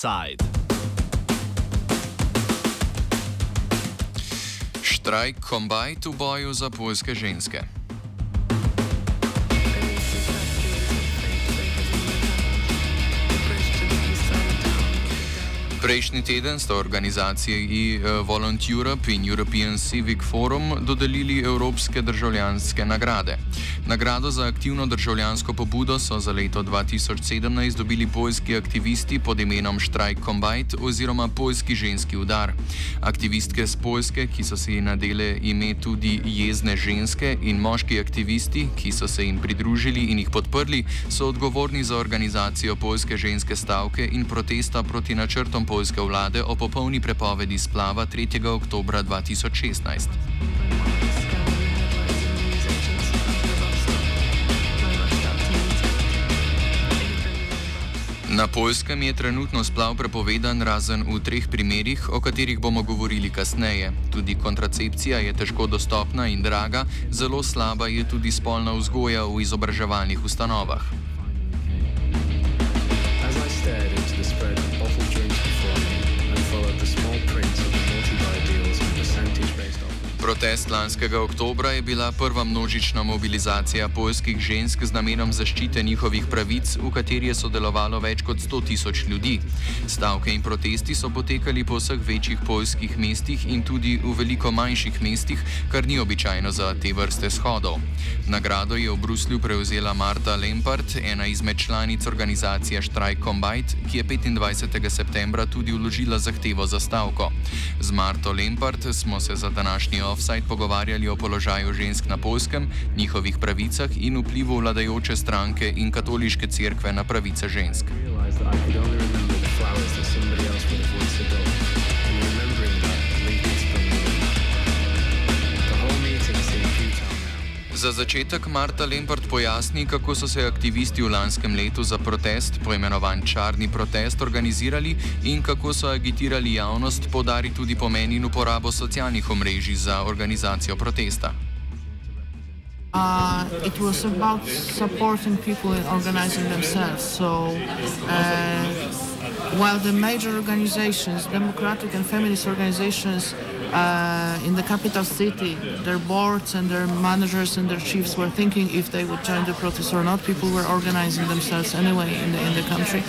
Offside. Štrajk kombajt v boju za poljske ženske. Prejšnji teden sta organizaciji eh, Volunteer Europe in European Civic Forum dodelili Evropske državljanske nagrade. Nagrado za aktivno državljansko pobudo so za leto 2017 dobili poljski aktivisti pod imenom Strike Combite oziroma Poljski ženski udar. Aktivistke z Poljske, ki so si nadele ime tudi jezne ženske in moški aktivisti, ki so se jim pridružili in jih podprli, so odgovorni za organizacijo poljske ženske stavke in protesta proti načrtom poljske vlade o popolni prepovedi splava 3. oktober 2016. Na Poljskem je trenutno splav prepovedan razen v treh primerjih, o katerih bomo govorili kasneje. Tudi kontracepcija je težko dostopna in draga, zelo slaba je tudi spolna vzgoja v izobraževalnih ustanovah. Protest lanskega oktobra je bila prva množična mobilizacija poljskih žensk z namenom zaščite njihovih pravic, v kateri je sodelovalo več kot 100 tisoč ljudi. Stavke in protesti so potekali po vseh večjih poljskih mestih in tudi v veliko manjših mestih, kar ni običajno za te vrste shodov. Nagrado je v Bruslju prevzela Marta Lempart, ena izmed članic organizacije Strike Combite, ki je 25. septembra tudi vložila zahtevo za stavko. Z Marto Lempart smo se za današnji off offside pogovarjali o položaju žensk na polskem, njihovih pravicah in vplivu vladajoče stranke in katoliške cerkve na pravice žensk. Za začetek Marta Lempart pojasni, kako so se aktivisti v lanskem letu za protest, poimenovan Črni protest, organizirali in kako so agitirali javnost, podari tudi pomen in uporabo socialnih omrežij za organizacijo protesta. Uh, it was about supporting people in organizing themselves. So, uh, while the major organizations, democratic and feminist organizations, uh, in the capital city, their boards and their managers and their chiefs were thinking if they would join the protest or not. People were organizing themselves anyway in the, in the country.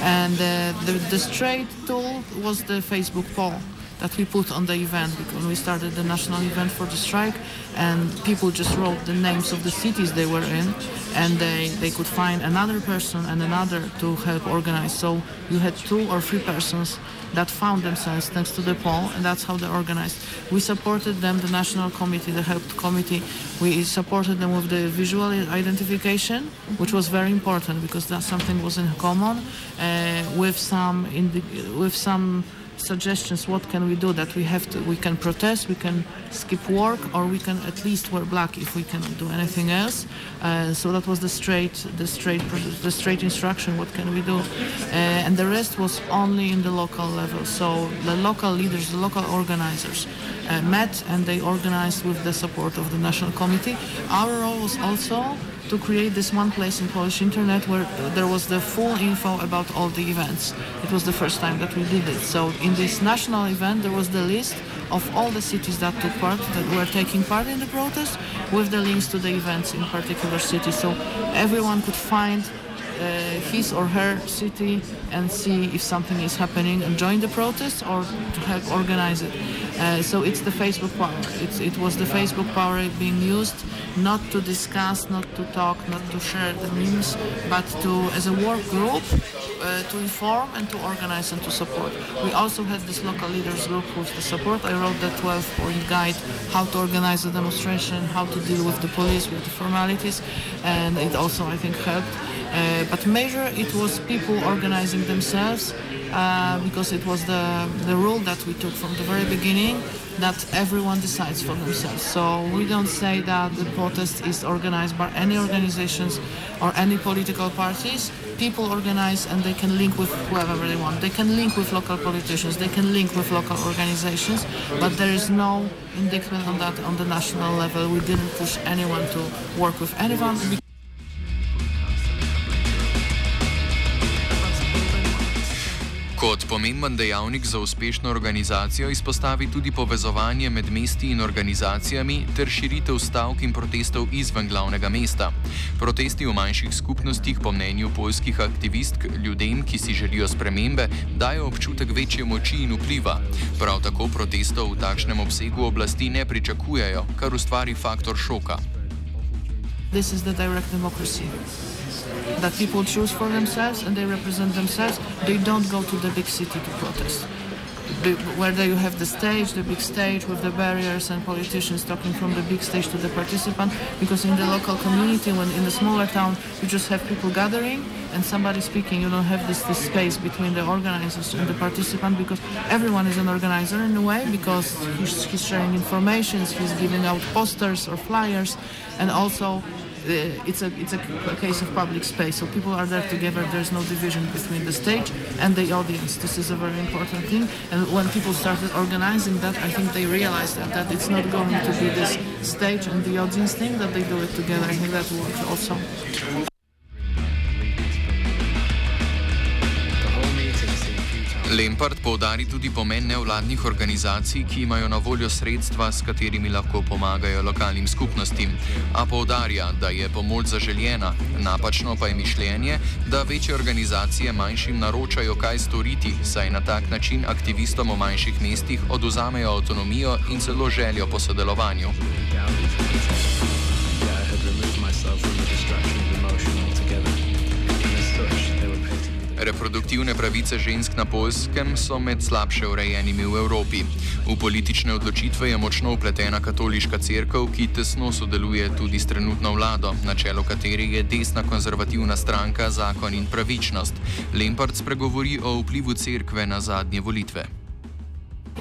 And uh, the, the straight tool was the Facebook poll that we put on the event because we started the national event for the strike and people just wrote the names of the cities they were in and they, they could find another person and another to help organize so you had two or three persons that found themselves thanks to the poll, and that's how they organized. We supported them, the national committee, the help committee. We supported them with the visual identification, which was very important because that something was in common, uh, with some with some suggestions what can we do that we have to we can protest we can skip work or we can at least wear black if we cannot do anything else. Uh, so that was the straight the straight the straight instruction what can we do? Uh, and the rest was only in the local level. So the local leaders the local organizers uh, met and they organized with the support of the national committee. Our role was also to create this one place in Polish internet where there was the full info about all the events. It was the first time that we did it. So in this national event, there was the list of all the cities that took part, that were taking part in the protest, with the links to the events in particular cities. So everyone could find his or her city and see if something is happening and join the protest or to help organize it. Uh, so it's the Facebook power. It's, it was the Facebook power being used not to discuss, not to talk, not to share the memes, but to, as a work group, uh, to inform and to organize and to support. We also had this local leaders group who's the support. I wrote the 12-point guide how to organize a demonstration, how to deal with the police, with the formalities, and it also, I think, helped. Uh, but major, it was people organizing themselves uh, because it was the, the rule that we took from the very beginning that everyone decides for themselves. So we don't say that the protest is organized by any organizations or any political parties. People organize and they can link with whoever they want. They can link with local politicians, they can link with local organizations, but there is no indictment on that on the national level. We didn't push anyone to work with anyone. Kot pomemben dejavnik za uspešno organizacijo izpostavi tudi povezovanje med mesti in organizacijami ter širitev stavk in protestov izven glavnega mesta. Protesti v manjših skupnostih, po mnenju polskih aktivistk, ljudem, ki si želijo spremembe, dajo občutek večje moči in vpliva. Prav tako protestov v takšnem obsegu oblasti ne pričakujejo, kar ustvari faktor šoka. This is the direct democracy. That people choose for themselves and they represent themselves. They don't go to the big city to protest. where you have the stage, the big stage with the barriers and politicians talking from the big stage to the participant, because in the local community, when in the smaller town, you just have people gathering and somebody speaking, you don't have this, this space between the organizers and the participant because everyone is an organizer in a way because he's, he's sharing information, he's giving out posters or flyers, and also Uh, it's a it's a, a, case of public space. So people are there together. There's no division between the stage and the audience. This is a very important thing. And when people started organizing that, I think they realized that, that it's not going to be this stage and the audience thing that they do it together. I think that works also. Lempard povdari tudi pomen nevladnih organizacij, ki imajo na voljo sredstva, s katerimi lahko pomagajo lokalnim skupnostim. A povdarja, da je pomoč zaželjena, napačno pa je mišljenje, da večje organizacije manjšim naročajo, kaj storiti, saj na tak način aktivistom v manjših mestih oduzamejo avtonomijo in celo željo po sodelovanju. Reproduktivne pravice žensk na Polskem so med slabše urejenimi v Evropi. V politične odločitve je močno upletena katoliška crkva, ki tesno sodeluje tudi s trenutno vlado, na čelu kateri je desna konzervativna stranka Zakon in pravičnost. Lempard spregovori o vplivu crkve na zadnje volitve.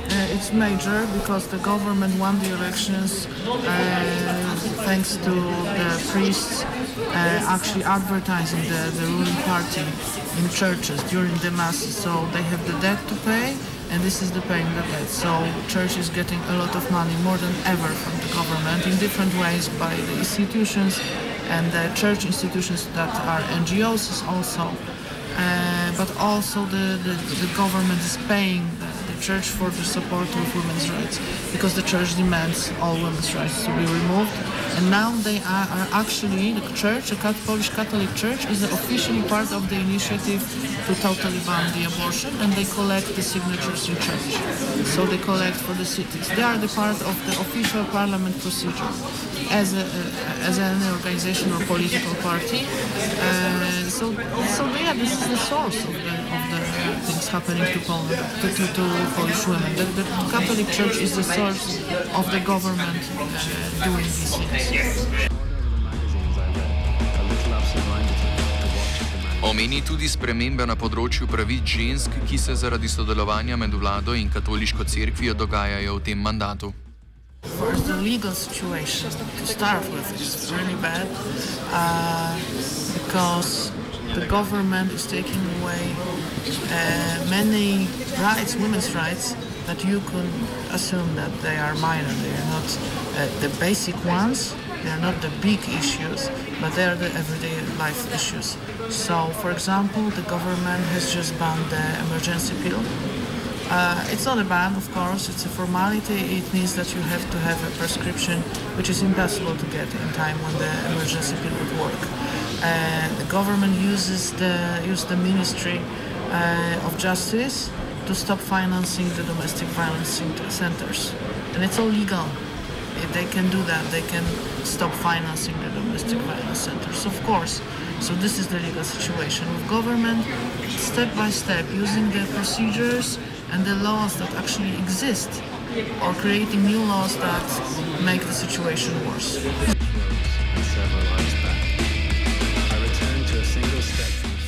Uh, it's major because the government won the elections uh, thanks to the priests uh, actually advertising the, the ruling party in churches during the masses. So they have the debt to pay, and this is the paying the debt. So church is getting a lot of money, more than ever, from the government in different ways by the institutions and the church institutions that are NGOs also. Uh, but also the, the, the government is paying the church for the support of women's rights because the church demands all women's rights to be removed and now they are, are actually, the church, the Polish Catholic Church, is officially part of the initiative to totally ban the abortion, and they collect the signatures in church. So they collect for the cities. They are the part of the official parliament procedure as a, as an organization or political party. Uh, so, so yeah, this is the source of the, the things happening to Poland, to, to, to Polish women. The, the, Catholic Church is the source of the government uh, doing these things. Omeni tudi spremembe na področju pravic žensk, ki se zaradi sodelovanja med vlado in katoliško cerkvijo dogajajo v tem mandatu. First, the legal situation to start with is really bad uh, because the government is taking away many rights, women's rights, that you can assume that they are minor. They are not uh, the basic ones. They are not the big issues, but they are the everyday life issues. So, for example, the government has just banned the emergency pill uh, it's not a ban, of course, it's a formality. It means that you have to have a prescription, which is impossible to get in time when the emergency pill would work. Uh, the government uses the, use the Ministry uh, of Justice to stop financing the domestic violence centers. And it's all legal. If they can do that. They can stop financing the domestic violence centers, of course. So this is the legal situation with government, step by step, using the procedures and the laws that actually exist or creating new laws that make the situation worse.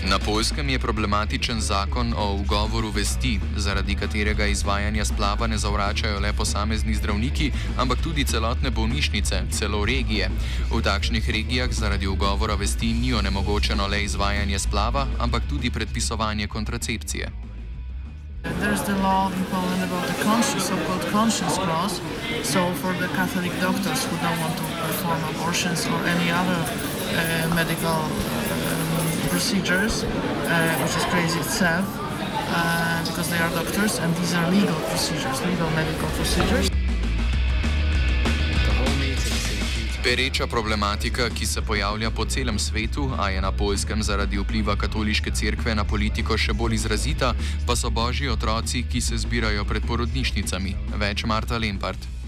Na Poljskem je problematičen zakon o ugovoru vesti, zaradi katerega izvajanja splava ne zavračajo le posamezni zdravniki, ampak tudi celotne bolnišnice, celo regije. V takšnih regijah zaradi ugovora vesti ni onemogočeno le izvajanje splava, ampak tudi predpisovanje kontracepcije. There's the law in Poland about the conscience, so-called conscience clause. So for the Catholic doctors who don't want to perform abortions or any other uh, medical um, procedures, uh, which is crazy itself, uh, because they are doctors, and these are legal procedures, legal medical procedures. Pereča problematika, ki se pojavlja po celem svetu, a je na polskem zaradi vpliva katoliške cerkve na politiko še bolj izrazita, pa so božji otroci, ki se zbirajo pred porodnišnicami. Več Marta Lempart.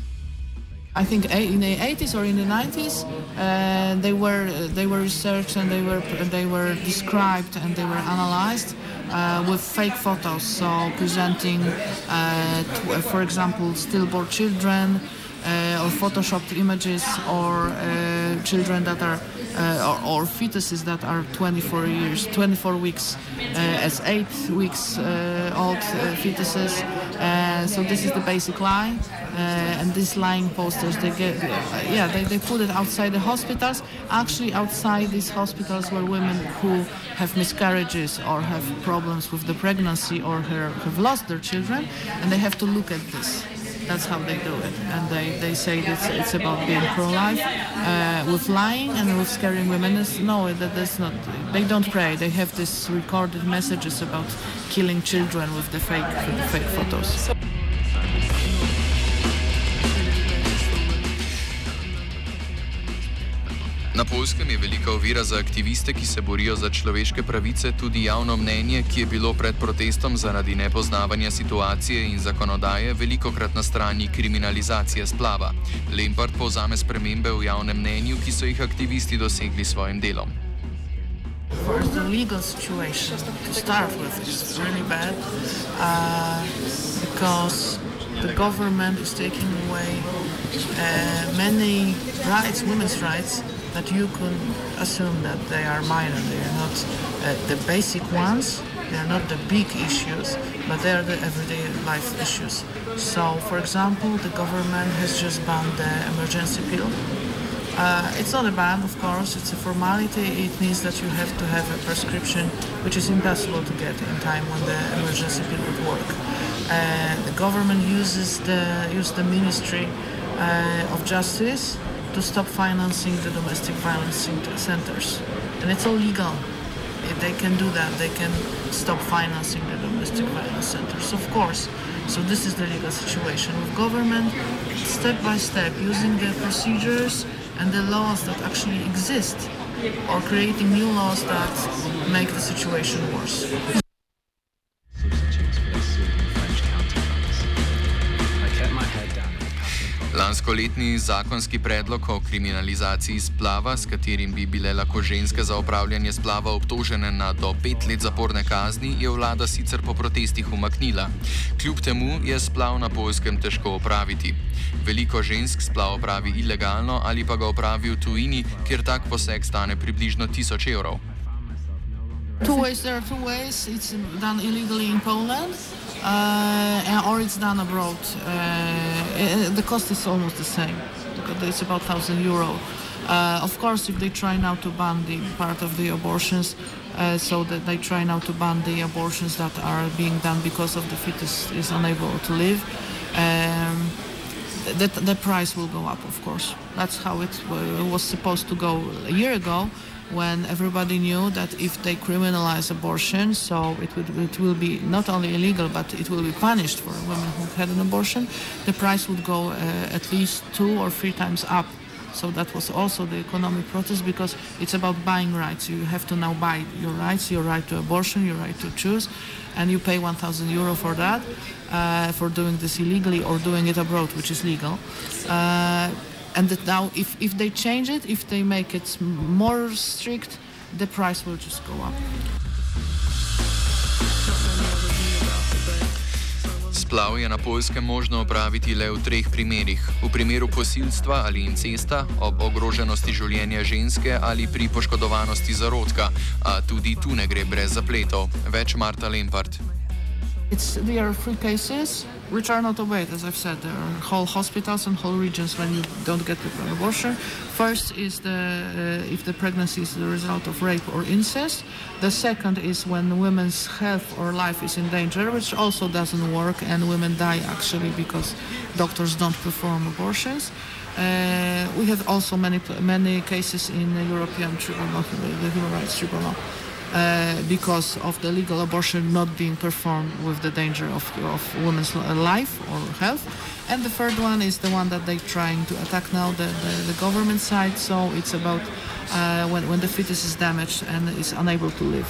I think in the 80s or in the 90s, uh, they were they were researched and they were they were described and they were analyzed uh, with fake photos, so presenting, uh, for example, stillborn children uh, Uh, or photoshopped images or uh, children that are uh, or, or, fetuses that are 24 years, 24 weeks uh, as eight weeks uh, old fetuses. so this is the basic lie, and these lying posters they get, yeah, they, they put it outside the hospitals. Actually, outside these hospitals where women who have miscarriages or have problems with the pregnancy or have lost their children, and they have to look at this that's how they do it. And they, they say it's, it's about being pro-life. Uh, with lying and with scaring women, no, that, that's not. They don't pray. They have these recorded messages about killing children with the fake, with the fake photos. Na polskem je velika ovira za aktiviste, ki se borijo za človeške pravice, tudi javno mnenje, ki je bilo pred protestom zaradi nepoznavanja situacije in zakonodaje veliko krat na strani kriminalizacije splava. Lempard povzame spremembe v javnem mnenju, ki so jih aktivisti dosegli s svojim delom. The legal situation to start with is really bad uh, because the government is taking away uh, many rights, women's rights, that you can assume that they are minor. They are not uh, the basic ones. They are not the big issues, but they are the everyday life issues. So, for example, the government has just banned the emergency pill. Uh, it's not a ban, of course, it's a formality. It means that you have to have a prescription, which is impossible to get in time when the emergency pill would work. Uh, the government uses the, use the Ministry uh, of Justice to stop financing the domestic violence centers. And it's all legal. If they can do that. They can stop financing the domestic violence centers, of course. So this is the legal situation with government, step by step, using the procedures and the laws that actually exist, or creating new laws that make the situation worse. Lanskoletni zakonski predlog o kriminalizaciji splava, s katerim bi bile lahko ženske za upravljanje splava obtožene na do pet let zaporne kazni, je vlada sicer po protestih umaknila. Kljub temu je splav na polskem težko opraviti. Veliko žensk splav opravi ilegalno ali pa ga opravi v tujini, kjer tak poseg stane približno 1000 evrov. Two ways, there are two ways. It's done illegally in Poland. uh, or it's done abroad. Uh, the cost is almost the same. It's about thousand euro. Uh, of course, if they try now to ban the part of the abortions, uh, so that they try now to ban the abortions that are being done because of the fetus is unable to live, um, the, the price will go up. Of course, that's how it was supposed to go a year ago when everybody knew that if they criminalize abortion, so it, would, it will be not only illegal, but it will be punished for women who had an abortion, the price would go uh, at least two or three times up. So that was also the economic protest because it's about buying rights. You have to now buy your rights, your right to abortion, your right to choose, and you pay 1,000 euro for that, uh, for doing this illegally or doing it abroad, which is legal. Uh, and that now if, if they change it, if they make it more strict, the price will just go up. Splav je na polskem možno opraviti le v treh primerih: v primeru posilstva ali incesta, ob ogroženosti življenja ženske ali pri poškodovanosti zarodka, a tudi tu ne gre brez zapletov. Več Marta Lempart. It's, there are three cases which are not obeyed, as I've said. There are whole hospitals and whole regions when you don't get the abortion. First is the, uh, if the pregnancy is the result of rape or incest. The second is when women's health or life is in danger, which also doesn't work, and women die actually because doctors don't perform abortions. Uh, we have also many many cases in the European Tribunal, the Human Rights Tribunal. Uh, because of the legal abortion not being performed with the danger of, of women's life or health. And the third one is the one that they're trying to attack now, the, the, the government side. So it's about uh, when, when the fetus is damaged and is unable to live.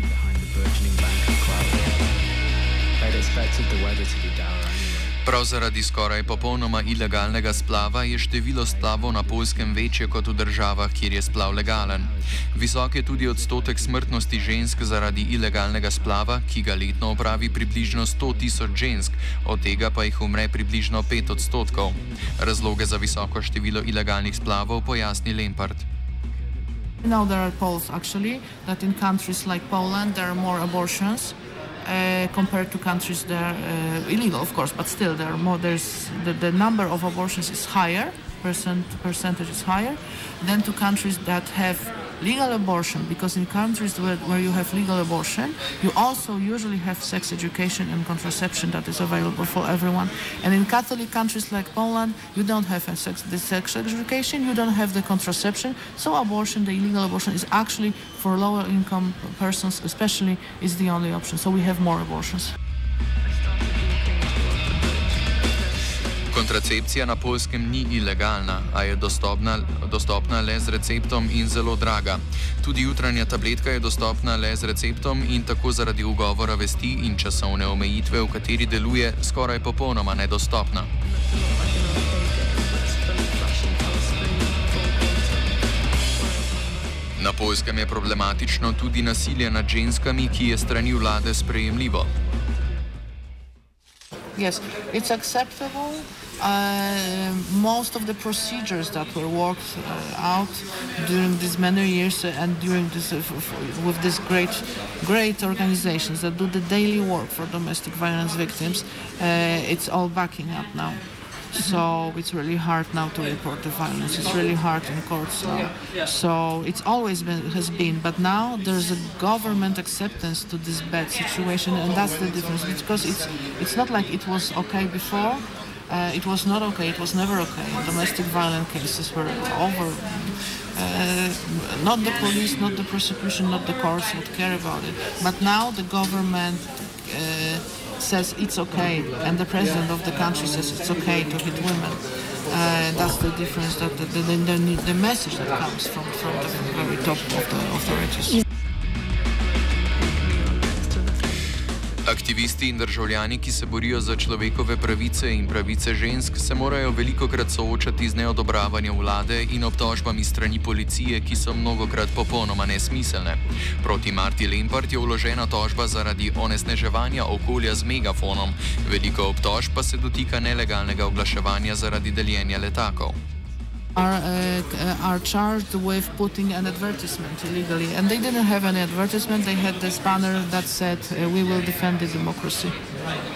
Behind the burgeoning bank of cloud, I'd expected the weather to be dour. Prav zaradi skoraj popolnoma ilegalnega splava je število splavov na polskem večje kot v državah, kjer je splav legalen. Visok je tudi odstotek smrtnosti žensk zaradi ilegalnega splava, ki ga letno opravi približno 100 tisoč žensk, od tega pa jih umre približno 5 odstotkov. Razloge za visoko število ilegalnih splavov pojasni Lempart. Now there are polls actually that in countries like Poland there are more abortions uh, compared to countries that are uh, illegal, of course, but still there are more. There's the, the number of abortions is higher, percent percentage is higher, than to countries that have legal abortion because in countries where, where you have legal abortion you also usually have sex education and contraception that is available for everyone. And in catholic countries like poland you don't have sex, the sex education you don't have the contraception. So abortion the illegal abortion is actually for lower income persons especially is the only option. So we have more abortions Kontracepcija na polskem ni ilegalna, a je dostopna, dostopna le z receptom in zelo draga. Tudi jutranja tabletka je dostopna le z receptom in tako zaradi ugovora vesti in časovne omejitve, v kateri deluje, skoraj popolnoma nedostopna. Na polskem je problematično tudi nasilje nad ženskami, ki je strani vlade sprejemljivo. Yes, it's acceptable. Uh, most of the procedures that were worked uh, out during these many years uh, and during this with these great great organizations that do the daily work for domestic violence victims it's all backing up now. So it's really hard now to report the violence. It's really hard in courts now so it's always been has been. But now there's a government acceptance to this bad situation and that's the difference because it's it's not like it was okay before uh, it was not okay. It was never okay. Domestic violence cases were over. Uh, not the police, not the prosecution, not the courts would care about it. But now the government uh, says it's okay, and the president of the country says it's okay to hit women. Uh, that's the difference. That the, the, the, the, message that comes from, from the very top of the authorities. Aktivisti in državljani, ki se borijo za človekove pravice in pravice žensk, se morajo veliko krat soočati z neodobravanjem vlade in obtožbami strani policije, ki so mnogokrat popolnoma nesmiselne. Proti Marti Lempart je vložena tožba zaradi onesneževanja okolja z megafonom, veliko obtožb pa se dotika nelegalnega oglaševanja zaradi deljenja letakov. Are uh, are charged with putting an advertisement illegally, and they didn't have any advertisement. They had this banner that said, uh, "We will defend the democracy."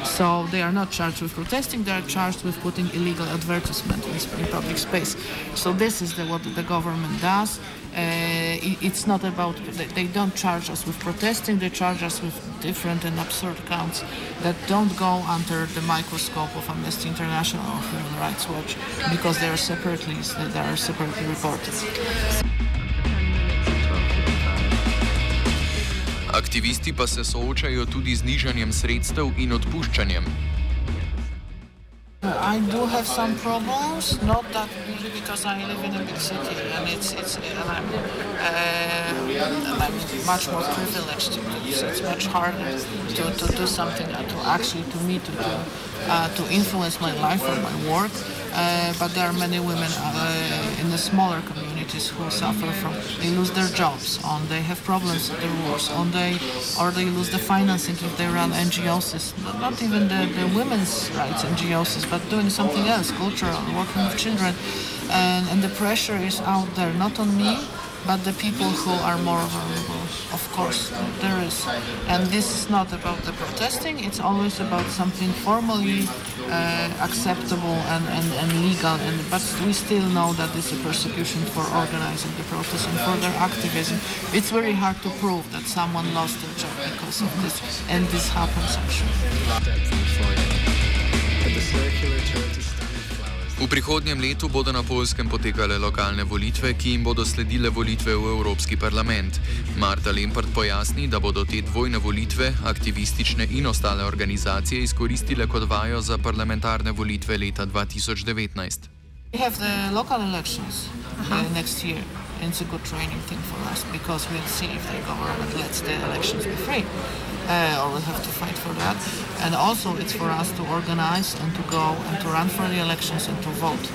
So they are not charged with protesting; they are charged with putting illegal advertisement in, in public space. So this is the, what the government does. Uh, it's not about they don't charge us with protesting they charge us with different and absurd counts that don't go under the microscope of Amnesty International or Human Rights Watch because they are separately they are separately reported. Aktivisti pa se soočajo tudi z nižanjem sredstev in odpuščanjem. I do have some problems, not that big because I live in a big city and it's it's and I'm, uh, and I'm much more privileged do so it's much harder to, to do something uh, to actually to me to to, uh, to influence my life or my work. Uh, but there are many women uh, in the smaller communities who suffer from. They lose their jobs, or they have problems with divorce, or they or they lose the financing if they run NGOs. Not even the, the women's rights NGOs, but doing something else, cultural, working with children, and, and the pressure is out there, not on me, but the people who are more vulnerable, course, there is. And this is not about the protesting, it's always about something formally uh, acceptable and, and, and legal. And, but we still know that is a persecution for organizing the protest and for their activism. It's very hard to prove that someone lost their job because of this, and this happens actually. V prihodnjem letu bodo na Polskem potekale lokalne volitve, ki jim bodo sledile volitve v Evropski parlament. Marta Lempert pojasni, da bodo te dvojne volitve, aktivistične in ostale organizacije, izkoristile kot vajo za parlamentarne volitve leta 2019. We have the local elections uh, next year. It's a good training thing for us because we'll see if the government lets the elections be free. Uh, or we'll have to fight for that. And also, it's for us to organize and to go and to run for the elections and to vote.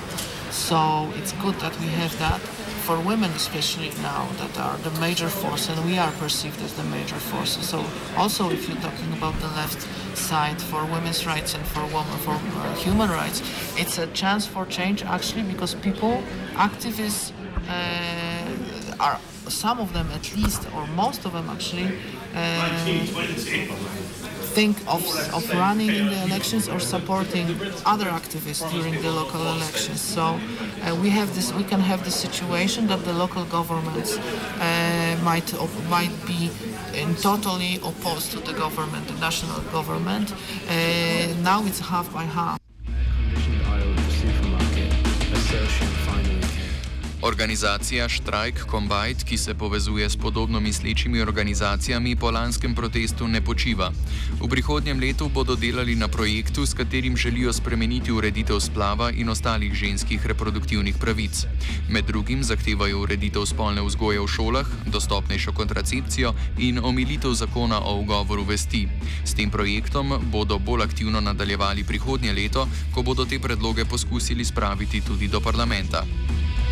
So it's good that we have that for women, especially now, that are the major force, and we are perceived as the major force. So also, if you're talking about the left side for women's rights and for women for uh, human rights, it's a chance for change actually because people, activists. Uh, are some of them at least, or most of them actually, uh, think of, of running in the elections or supporting other activists during the local elections. So uh, we have this, we can have the situation that the local governments uh, might might be totally opposed to the government, the national government. Uh, now it's half by half. Organizacija Štrajk Combite, ki se povezuje s podobno mislečimi organizacijami, po lanskem protestu ne počiva. V prihodnjem letu bodo delali na projektu, s katerim želijo spremeniti ureditev splava in ostalih ženskih reproduktivnih pravic. Med drugim zahtevajo ureditev spolne vzgoje v šolah, dostopnejšo kontracepcijo in omilitev zakona o ugovoru vesti. S tem projektom bodo bolj aktivno nadaljevali prihodnje leto, ko bodo te predloge poskusili spraviti tudi do parlamenta.